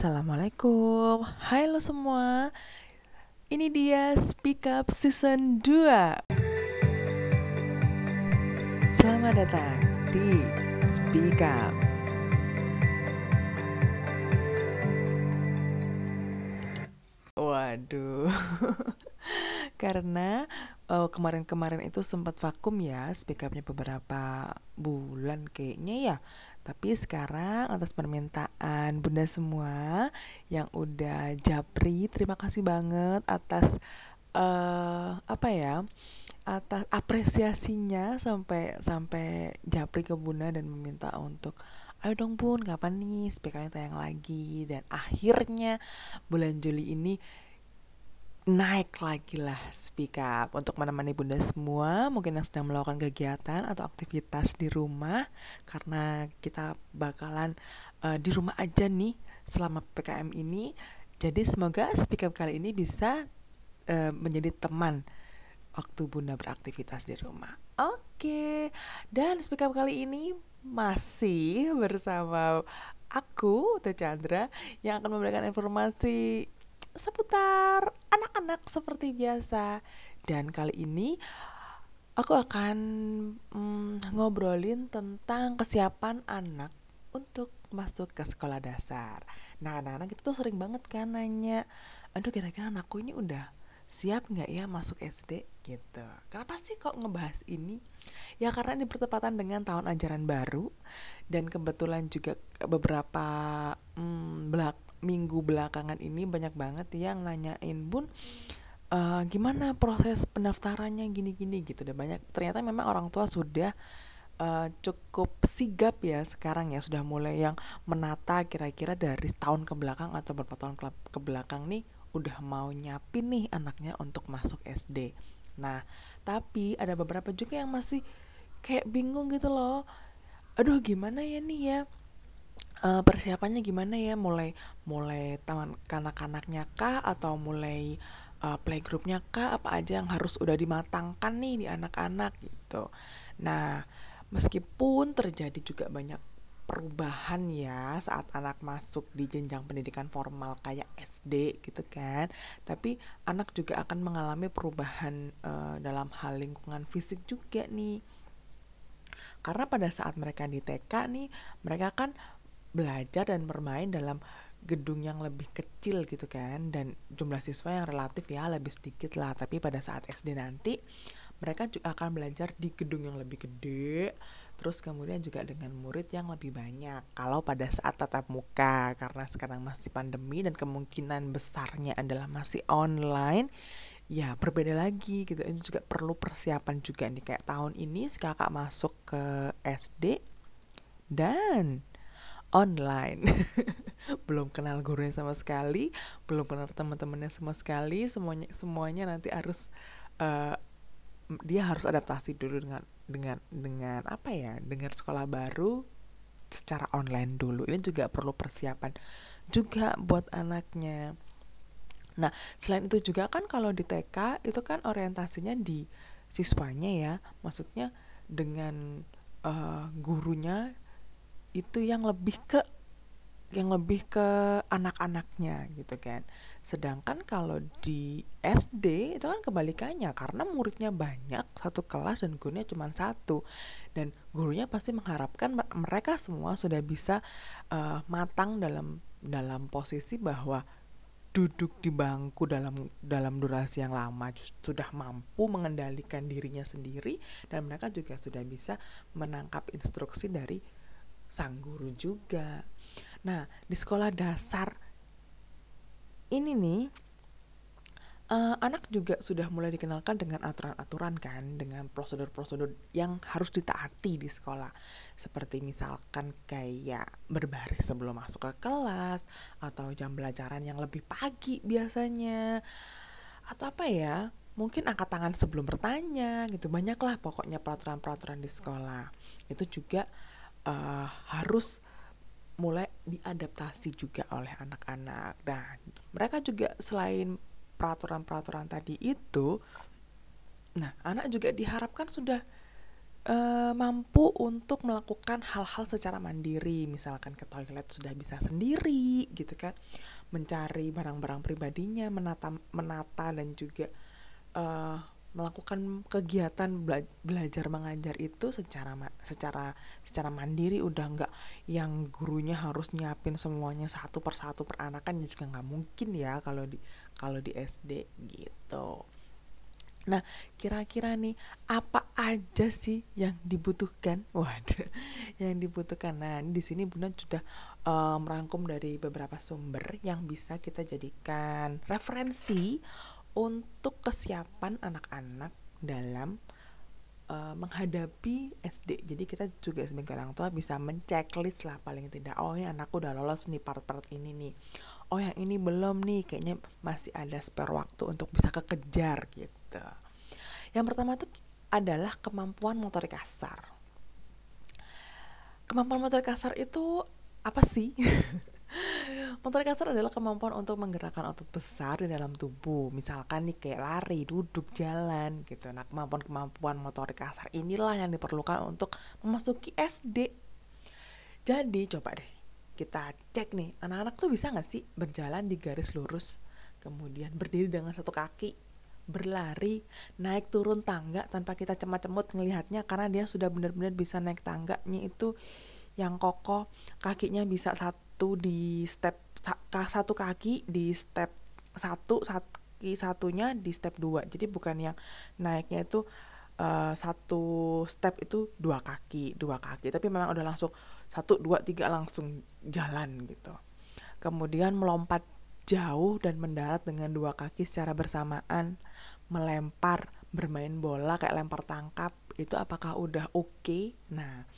Assalamualaikum. Hai lo semua. Ini dia Speak Up Season 2 Selamat datang di Speak Up. Waduh. Karena uh, kemarin-kemarin itu sempat vakum ya Speak Upnya beberapa bulan kayaknya ya tapi sekarang atas permintaan bunda semua yang udah japri, terima kasih banget atas uh, apa ya? atas apresiasinya sampai sampai japri ke bunda dan meminta untuk ayo dong bun kapan nih speakernya tayang lagi dan akhirnya bulan Juli ini naik lagi lah speak up untuk menemani bunda semua mungkin yang sedang melakukan kegiatan atau aktivitas di rumah karena kita bakalan uh, di rumah aja nih selama PKM ini jadi semoga speak up kali ini bisa uh, menjadi teman waktu bunda beraktivitas di rumah oke okay. dan speak up kali ini masih bersama aku Teh Chandra yang akan memberikan informasi seputar anak-anak seperti biasa. Dan kali ini aku akan mm, ngobrolin tentang kesiapan anak untuk masuk ke sekolah dasar. Nah, anak-anak itu tuh sering banget kan nanya, aduh kira-kira anakku ini udah siap nggak ya masuk SD gitu. Kenapa sih kok ngebahas ini? Ya karena ini bertepatan dengan tahun ajaran baru dan kebetulan juga beberapa hmm, belak minggu belakangan ini banyak banget yang nanyain bun uh, gimana proses pendaftarannya gini-gini gitu dan banyak ternyata memang orang tua sudah uh, cukup sigap ya sekarang ya sudah mulai yang menata kira-kira dari tahun ke belakang atau beberapa tahun ke, ke belakang nih udah mau nyapin nih anaknya untuk masuk SD. Nah, tapi ada beberapa juga yang masih kayak bingung gitu loh. Aduh, gimana ya nih ya? Uh, persiapannya gimana ya? Mulai mulai taman kanak-kanaknya kah? Atau mulai uh, playgroupnya kah? Apa aja yang harus udah dimatangkan nih di anak-anak gitu. Nah meskipun terjadi juga banyak perubahan ya saat anak masuk di jenjang pendidikan formal kayak SD gitu kan tapi anak juga akan mengalami perubahan uh, dalam hal lingkungan fisik juga nih. Karena pada saat mereka di TK nih mereka kan belajar dan bermain dalam gedung yang lebih kecil gitu kan. Dan jumlah siswa yang relatif ya lebih sedikit lah. Tapi pada saat SD nanti mereka juga akan belajar di gedung yang lebih gede. Terus kemudian juga dengan murid yang lebih banyak. Kalau pada saat tatap muka karena sekarang masih pandemi dan kemungkinan besarnya adalah masih online ya berbeda lagi gitu. Ini juga perlu persiapan juga nih. Kayak tahun ini si kakak masuk ke SD dan online. Belum kenal gurunya sama sekali belum kenal teman-temannya sama sekali semuanya semuanya nanti harus uh, dia harus adaptasi dulu dengan dengan dengan apa ya dengan sekolah baru secara online dulu. Ini juga perlu persiapan juga buat anaknya. Nah selain itu juga kan kalau di TK itu kan orientasinya di siswanya ya maksudnya dengan uh, gurunya itu yang lebih ke yang lebih ke anak-anaknya gitu kan. Sedangkan kalau di SD itu kan kebalikannya karena muridnya banyak satu kelas dan gurunya cuma satu dan gurunya pasti mengharapkan mereka semua sudah bisa uh, matang dalam dalam posisi bahwa duduk di bangku dalam dalam durasi yang lama sudah mampu mengendalikan dirinya sendiri dan mereka juga sudah bisa menangkap instruksi dari sang guru juga. Nah, di sekolah dasar ini nih uh, anak juga sudah mulai dikenalkan dengan aturan-aturan kan, dengan prosedur-prosedur yang harus ditaati di sekolah. Seperti misalkan kayak berbaris sebelum masuk ke kelas atau jam belajaran yang lebih pagi biasanya. Atau apa ya? Mungkin angkat tangan sebelum bertanya gitu. Banyaklah pokoknya peraturan-peraturan di sekolah. Itu juga uh, harus mulai diadaptasi juga oleh anak-anak. Nah, mereka juga selain peraturan-peraturan tadi itu, nah anak juga diharapkan sudah uh, mampu untuk melakukan hal-hal secara mandiri, misalkan ke toilet sudah bisa sendiri, gitu kan, mencari barang-barang pribadinya, menata, menata dan juga uh, melakukan kegiatan bela belajar mengajar itu secara secara secara mandiri udah nggak yang gurunya harus nyiapin semuanya satu persatu per anak kan juga nggak mungkin ya kalau di kalau di SD gitu. Nah, kira-kira nih apa aja sih yang dibutuhkan? Waduh, yang dibutuhkan. Nah, di sini Bunda sudah uh, merangkum dari beberapa sumber yang bisa kita jadikan referensi untuk kesiapan anak-anak dalam uh, menghadapi SD. Jadi kita juga sebagai orang tua bisa menceklis lah paling tidak. Oh, ini anakku udah lolos nih part-part ini nih. Oh, yang ini belum nih. Kayaknya masih ada spare waktu untuk bisa kekejar gitu. Yang pertama itu adalah kemampuan motorik kasar. Kemampuan motorik kasar itu apa sih? motorik kasar adalah kemampuan untuk menggerakkan otot besar di dalam tubuh. Misalkan nih kayak lari, duduk, jalan gitu. Nah, kemampuan-kemampuan motorik kasar inilah yang diperlukan untuk memasuki SD. Jadi coba deh kita cek nih, anak-anak tuh bisa nggak sih berjalan di garis lurus, kemudian berdiri dengan satu kaki, berlari naik turun tangga tanpa kita cemat-cemut ngelihatnya karena dia sudah benar-benar bisa naik tangganya itu yang kokoh kakinya bisa satu di step satu kaki di step satu kaki satunya di step dua jadi bukan yang naiknya itu uh, satu step itu dua kaki dua kaki tapi memang udah langsung satu dua tiga langsung jalan gitu kemudian melompat jauh dan mendarat dengan dua kaki secara bersamaan, melempar, bermain bola kayak lempar tangkap, itu apakah udah oke? Okay? Nah,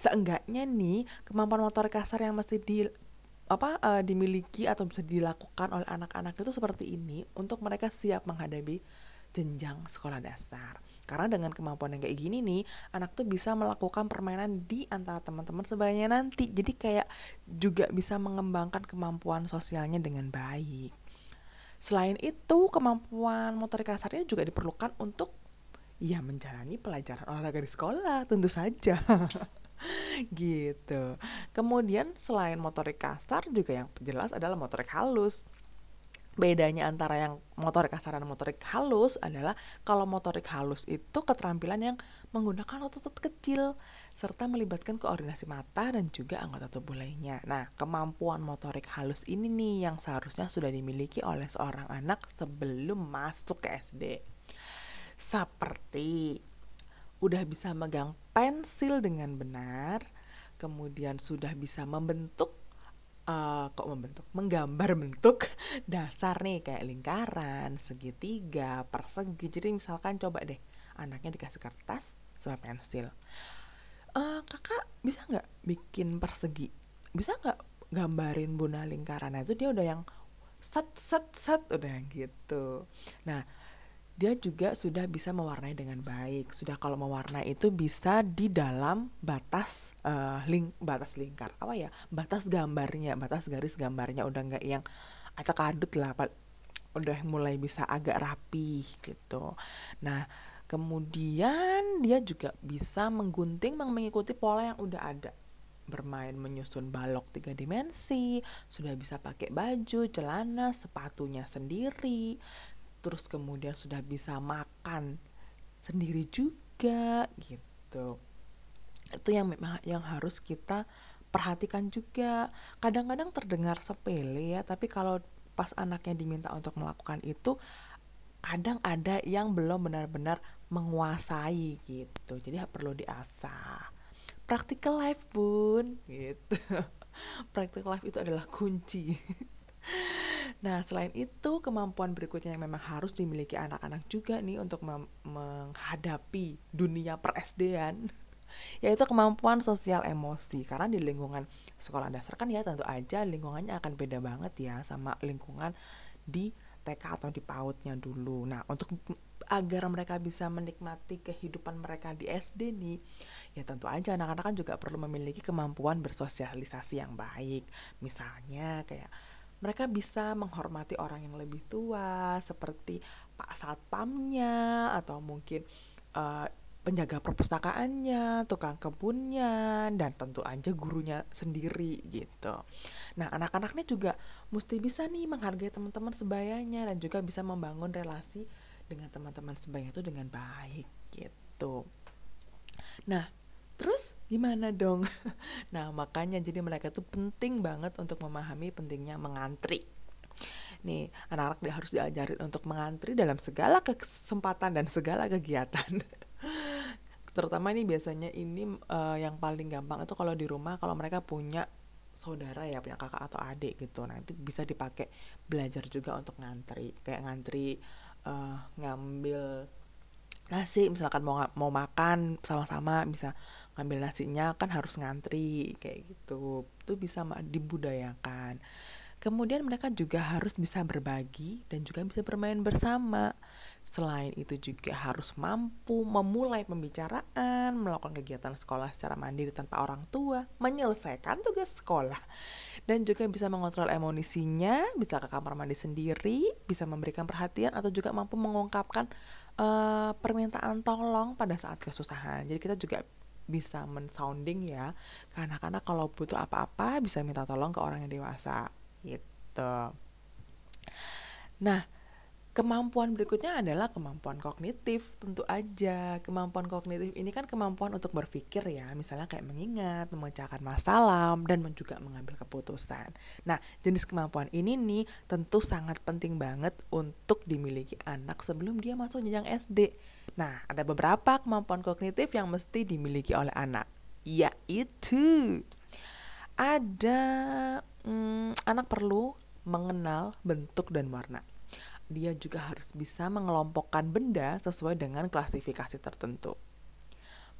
seenggaknya nih kemampuan motor kasar yang mesti di apa uh, dimiliki atau bisa dilakukan oleh anak-anak itu seperti ini untuk mereka siap menghadapi jenjang sekolah dasar. Karena dengan kemampuan yang kayak gini nih, anak tuh bisa melakukan permainan di antara teman-teman sebanyak nanti. Jadi kayak juga bisa mengembangkan kemampuan sosialnya dengan baik. Selain itu, kemampuan motorik kasarnya juga diperlukan untuk ya menjalani pelajaran olahraga di sekolah, tentu saja. gitu. Kemudian selain motorik kasar juga yang jelas adalah motorik halus bedanya antara yang motorik kasar dan motorik halus adalah kalau motorik halus itu keterampilan yang menggunakan otot-otot kecil serta melibatkan koordinasi mata dan juga anggota tubuh lainnya. Nah, kemampuan motorik halus ini nih yang seharusnya sudah dimiliki oleh seorang anak sebelum masuk ke SD. Seperti udah bisa megang pensil dengan benar, kemudian sudah bisa membentuk uh, kok membentuk? Menggambar bentuk dasar nih kayak lingkaran segitiga persegi. Jadi misalkan coba deh anaknya dikasih kertas sama pensil. Uh, kakak bisa nggak bikin persegi? Bisa nggak gambarin buna lingkaran nah itu dia udah yang set set set udah yang gitu. Nah dia juga sudah bisa mewarnai dengan baik. Sudah kalau mewarnai itu bisa di dalam batas uh, link batas lingkar apa ya? Batas gambarnya, batas garis gambarnya udah nggak yang acak adut lah, udah mulai bisa agak rapi gitu. Nah, kemudian dia juga bisa menggunting mengikuti pola yang udah ada bermain menyusun balok tiga dimensi, sudah bisa pakai baju, celana, sepatunya sendiri, terus kemudian sudah bisa makan sendiri juga gitu. Itu yang memang yang harus kita perhatikan juga. Kadang-kadang terdengar sepele ya tapi kalau pas anaknya diminta untuk melakukan itu kadang ada yang belum benar-benar menguasai gitu. Jadi perlu diasah. Practical life bun gitu. Practical life itu adalah kunci Nah, selain itu, kemampuan berikutnya yang memang harus dimiliki anak-anak juga nih untuk menghadapi dunia peresdean yaitu kemampuan sosial emosi karena di lingkungan sekolah dasar kan ya tentu aja lingkungannya akan beda banget ya sama lingkungan di TK atau di PAUDnya dulu. Nah, untuk agar mereka bisa menikmati kehidupan mereka di SD nih, ya tentu aja anak-anak kan juga perlu memiliki kemampuan bersosialisasi yang baik. Misalnya kayak mereka bisa menghormati orang yang lebih tua seperti pak satpamnya atau mungkin uh, penjaga perpustakaannya, tukang kebunnya, dan tentu aja gurunya sendiri gitu. Nah, anak-anak ini juga mesti bisa nih menghargai teman-teman sebayanya dan juga bisa membangun relasi dengan teman-teman sebaya itu dengan baik gitu. Nah, terus gimana dong? nah, makanya jadi mereka itu penting banget untuk memahami pentingnya mengantri. Nih, anak-anak harus diajarin untuk mengantri dalam segala kesempatan dan segala kegiatan. terutama ini biasanya ini uh, yang paling gampang itu kalau di rumah kalau mereka punya saudara ya punya kakak atau adik gitu nah itu bisa dipakai belajar juga untuk ngantri kayak ngantri uh, ngambil nasi misalkan mau mau makan sama-sama bisa ngambil nasinya kan harus ngantri kayak gitu. Itu bisa dibudayakan. Kemudian mereka juga harus bisa berbagi dan juga bisa bermain bersama Selain itu juga harus mampu memulai pembicaraan, melakukan kegiatan sekolah secara mandiri tanpa orang tua, menyelesaikan tugas sekolah, dan juga bisa mengontrol emosinya, bisa ke kamar mandi sendiri, bisa memberikan perhatian atau juga mampu mengungkapkan uh, permintaan tolong pada saat kesusahan. Jadi kita juga bisa mensounding ya, karena karena kalau butuh apa-apa bisa minta tolong ke orang yang dewasa gitu. Nah, Kemampuan berikutnya adalah kemampuan kognitif, tentu aja. Kemampuan kognitif ini kan kemampuan untuk berpikir ya, misalnya kayak mengingat, memecahkan masalah, dan juga mengambil keputusan. Nah, jenis kemampuan ini nih tentu sangat penting banget untuk dimiliki anak sebelum dia masuk jenjang SD. Nah, ada beberapa kemampuan kognitif yang mesti dimiliki oleh anak, yaitu ada hmm, anak perlu mengenal bentuk dan warna dia juga harus bisa mengelompokkan benda sesuai dengan klasifikasi tertentu.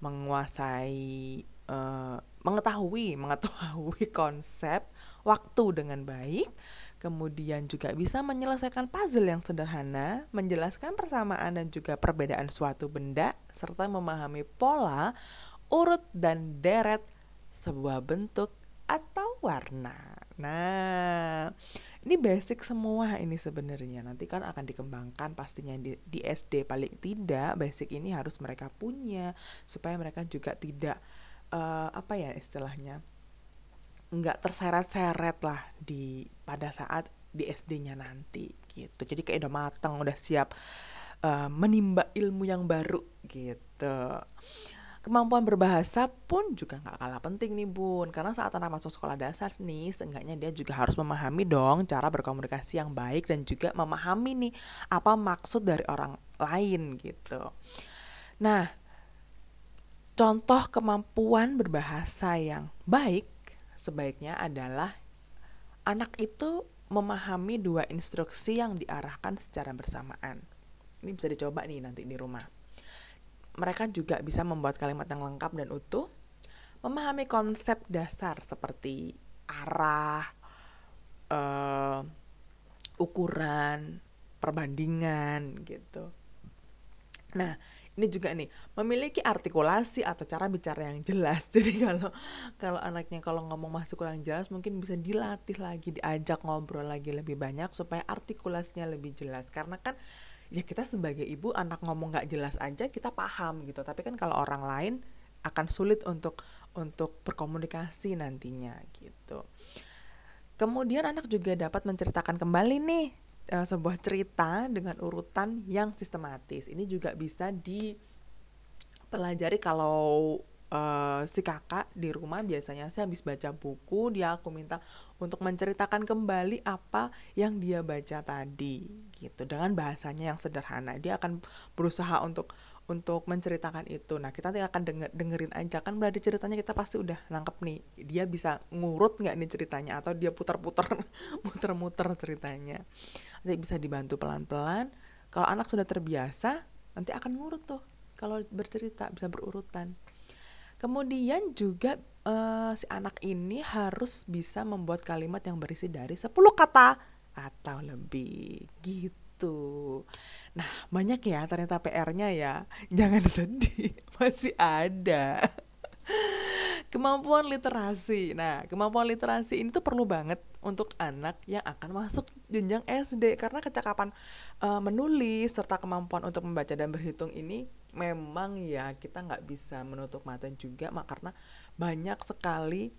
Menguasai uh, mengetahui mengetahui konsep waktu dengan baik, kemudian juga bisa menyelesaikan puzzle yang sederhana, menjelaskan persamaan dan juga perbedaan suatu benda serta memahami pola, urut dan deret sebuah bentuk atau warna. Nah, ini basic semua ini sebenarnya. Nanti kan akan dikembangkan pastinya di, di SD paling tidak basic ini harus mereka punya supaya mereka juga tidak uh, apa ya istilahnya nggak terseret-seret lah di pada saat di SD-nya nanti gitu. Jadi kayak udah matang udah siap uh, menimba ilmu yang baru gitu Kemampuan berbahasa pun juga nggak kalah penting nih bun. Karena saat anak masuk sekolah dasar nih Seenggaknya dia juga harus memahami dong cara berkomunikasi yang baik Dan juga memahami nih apa maksud dari orang lain gitu. Nah contoh kemampuan berbahasa yang baik Sebaiknya adalah anak itu memahami dua instruksi yang diarahkan secara bersamaan. Ini bisa dicoba nih nanti di rumah mereka juga bisa membuat kalimat yang lengkap dan utuh, memahami konsep dasar seperti arah, uh, ukuran, perbandingan gitu. Nah, ini juga nih memiliki artikulasi atau cara bicara yang jelas. Jadi kalau kalau anaknya kalau ngomong masih kurang jelas mungkin bisa dilatih lagi, diajak ngobrol lagi lebih banyak supaya artikulasinya lebih jelas. Karena kan ya kita sebagai ibu anak ngomong nggak jelas aja kita paham gitu. Tapi kan kalau orang lain akan sulit untuk untuk berkomunikasi nantinya gitu. Kemudian anak juga dapat menceritakan kembali nih uh, sebuah cerita dengan urutan yang sistematis. Ini juga bisa dipelajari kalau uh, si kakak di rumah biasanya saya habis baca buku dia aku minta untuk menceritakan kembali apa yang dia baca tadi gitu. Dengan bahasanya yang sederhana dia akan berusaha untuk untuk menceritakan itu. Nah kita nanti akan denger, dengerin aja. Kan berarti ceritanya kita pasti udah nangkep nih dia bisa ngurut nggak nih ceritanya? Atau dia putar-putar muter-muter ceritanya. Nanti bisa dibantu pelan-pelan. Kalau anak sudah terbiasa nanti akan ngurut tuh. Kalau bercerita bisa berurutan Kemudian juga uh, si anak ini harus bisa membuat kalimat yang berisi dari 10 kata atau lebih gitu. Nah, banyak ya ternyata PR-nya ya. Jangan sedih, masih ada. Kemampuan literasi. Nah, kemampuan literasi ini tuh perlu banget untuk anak yang akan masuk jenjang SD karena kecakapan uh, menulis serta kemampuan untuk membaca dan berhitung ini memang ya kita nggak bisa menutup mata juga mak karena banyak sekali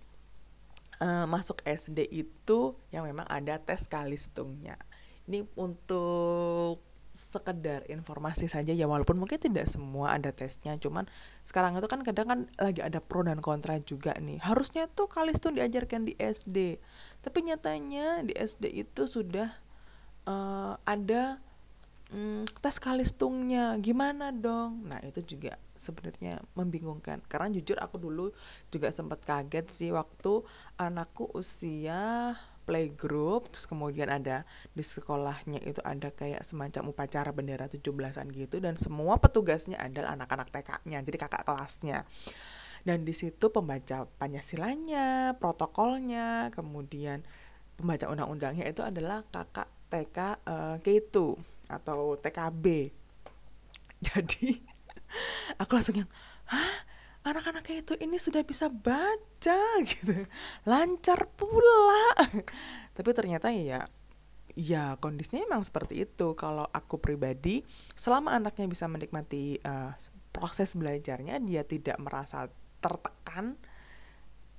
uh, masuk SD itu yang memang ada tes kalistungnya. Ini untuk sekedar informasi saja ya walaupun mungkin tidak semua ada tesnya cuman sekarang itu kan kadang kan lagi ada pro dan kontra juga nih. Harusnya tuh kalistun diajarkan di SD tapi nyatanya di SD itu sudah uh, ada um, tes kalistungnya gimana dong? Nah itu juga sebenarnya membingungkan. Karena jujur aku dulu juga sempat kaget sih waktu anakku usia playgroup terus kemudian ada di sekolahnya itu ada kayak semacam upacara bendera 17-an gitu dan semua petugasnya adalah anak-anak TK-nya jadi kakak kelasnya dan di situ pembaca Pancasilanya, protokolnya, kemudian pembaca undang-undangnya itu adalah kakak TK uh, eh, K2 atau TKB. Jadi aku langsung yang, hah anak-anak itu ini sudah bisa baca gitu. Lancar pula. Tapi ternyata ya ya kondisinya memang seperti itu. Kalau aku pribadi selama anaknya bisa menikmati uh, proses belajarnya dia tidak merasa tertekan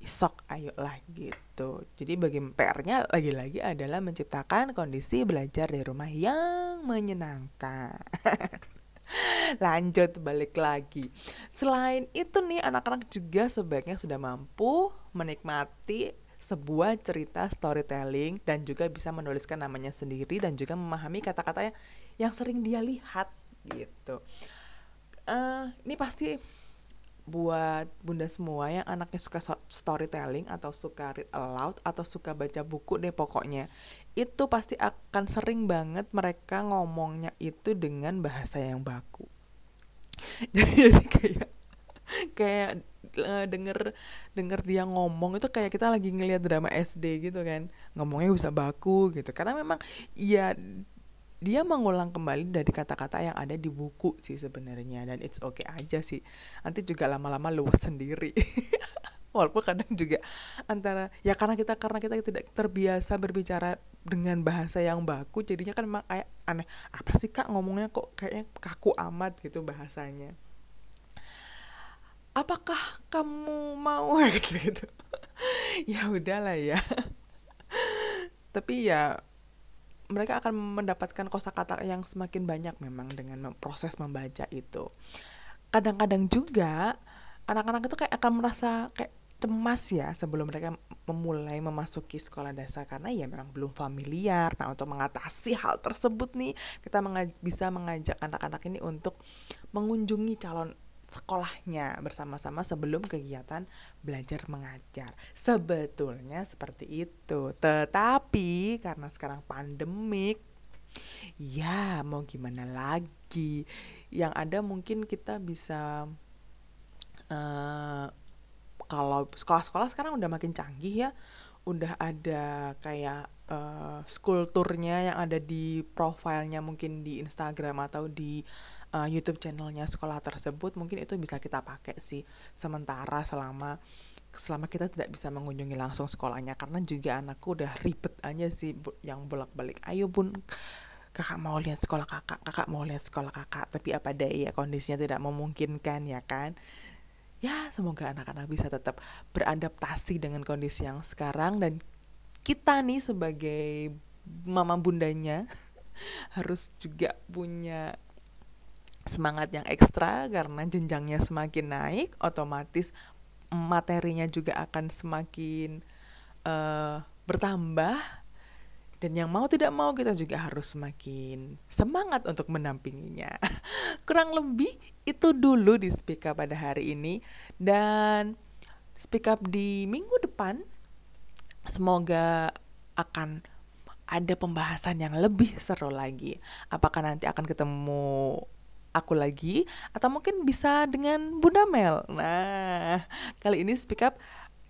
sok ayolah gitu. Jadi bagi PR-nya lagi-lagi adalah menciptakan kondisi belajar di rumah yang menyenangkan lanjut balik lagi. Selain itu nih anak-anak juga sebaiknya sudah mampu menikmati sebuah cerita storytelling dan juga bisa menuliskan namanya sendiri dan juga memahami kata-kata yang sering dia lihat gitu. Uh, ini pasti buat bunda semua yang anaknya suka storytelling atau suka read aloud atau suka baca buku deh pokoknya itu pasti akan sering banget mereka ngomongnya itu dengan bahasa yang baku. Jadi kayak kayak uh, denger denger dia ngomong itu kayak kita lagi ngelihat drama SD gitu kan. Ngomongnya bisa baku gitu. Karena memang ya dia mengulang kembali dari kata-kata yang ada di buku sih sebenarnya. Dan it's okay aja sih. Nanti juga lama-lama luas sendiri walaupun kadang juga antara ya karena kita karena kita tidak terbiasa berbicara dengan bahasa yang baku jadinya kan memang kayak aneh apa sih kak ngomongnya kok kayaknya kaku amat gitu bahasanya. Apakah kamu mau? Gitu gitu. Ya udahlah ya. Tapi ya mereka akan mendapatkan kosakata yang semakin banyak memang dengan proses membaca itu. Kadang-kadang juga anak-anak itu kayak akan merasa kayak cemas ya sebelum mereka memulai memasuki sekolah dasar karena ya memang belum familiar. Nah, untuk mengatasi hal tersebut nih, kita mengaj bisa mengajak anak-anak ini untuk mengunjungi calon sekolahnya bersama-sama sebelum kegiatan belajar mengajar. Sebetulnya seperti itu. Tetapi karena sekarang pandemik ya mau gimana lagi? Yang ada mungkin kita bisa uh, kalau sekolah-sekolah sekarang udah makin canggih ya. Udah ada kayak uh, school tournya yang ada di profilnya mungkin di Instagram atau di uh, YouTube channelnya sekolah tersebut mungkin itu bisa kita pakai sih. Sementara selama selama kita tidak bisa mengunjungi langsung sekolahnya karena juga anakku udah ribet aja sih yang bolak-balik. Ayo bun kakak mau lihat sekolah kakak kakak mau lihat sekolah kakak. Tapi apa daya kondisinya tidak memungkinkan ya kan ya semoga anak-anak bisa tetap beradaptasi dengan kondisi yang sekarang. Dan kita nih sebagai mama bundanya harus juga punya semangat yang ekstra. Karena jenjangnya semakin naik otomatis materinya juga akan semakin uh, bertambah dan yang mau tidak mau kita juga harus semakin semangat untuk mendampinginya kurang lebih itu dulu di speak up pada hari ini. Dan speak up di minggu depan semoga akan ada pembahasan yang lebih seru lagi. Apakah nanti akan ketemu aku lagi atau mungkin bisa dengan Bunda Mel. Nah, kali ini speak up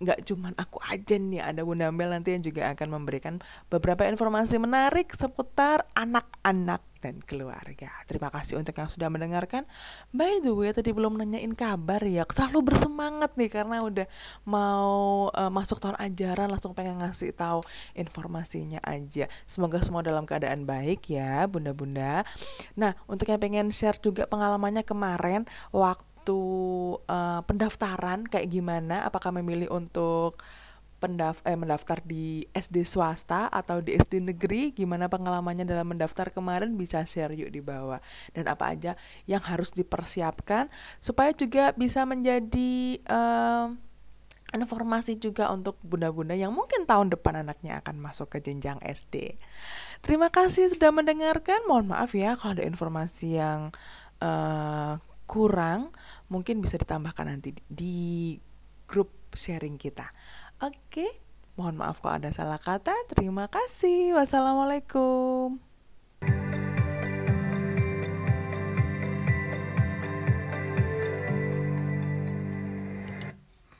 nggak cuman aku aja nih ada Bunda Mel nanti yang juga akan memberikan beberapa informasi menarik seputar anak-anak dan keluarga. Terima kasih untuk yang sudah mendengarkan. By the way, tadi belum nanyain kabar ya. Terlalu bersemangat nih karena udah mau uh, masuk tahun ajaran langsung pengen ngasih tahu informasinya aja. Semoga semua dalam keadaan baik ya, Bunda-bunda. Nah, untuk yang pengen share juga pengalamannya kemarin waktu uh, pendaftaran kayak gimana? Apakah memilih untuk pendaf eh, mendaftar di SD swasta atau di SD negeri gimana pengalamannya dalam mendaftar kemarin bisa share yuk di bawah dan apa aja yang harus dipersiapkan supaya juga bisa menjadi um, informasi juga untuk bunda-bunda yang mungkin tahun depan anaknya akan masuk ke jenjang SD. Terima kasih sudah mendengarkan. Mohon maaf ya kalau ada informasi yang uh, kurang, mungkin bisa ditambahkan nanti di grup sharing kita. Oke, mohon maaf kalau ada salah kata. Terima kasih. Wassalamualaikum.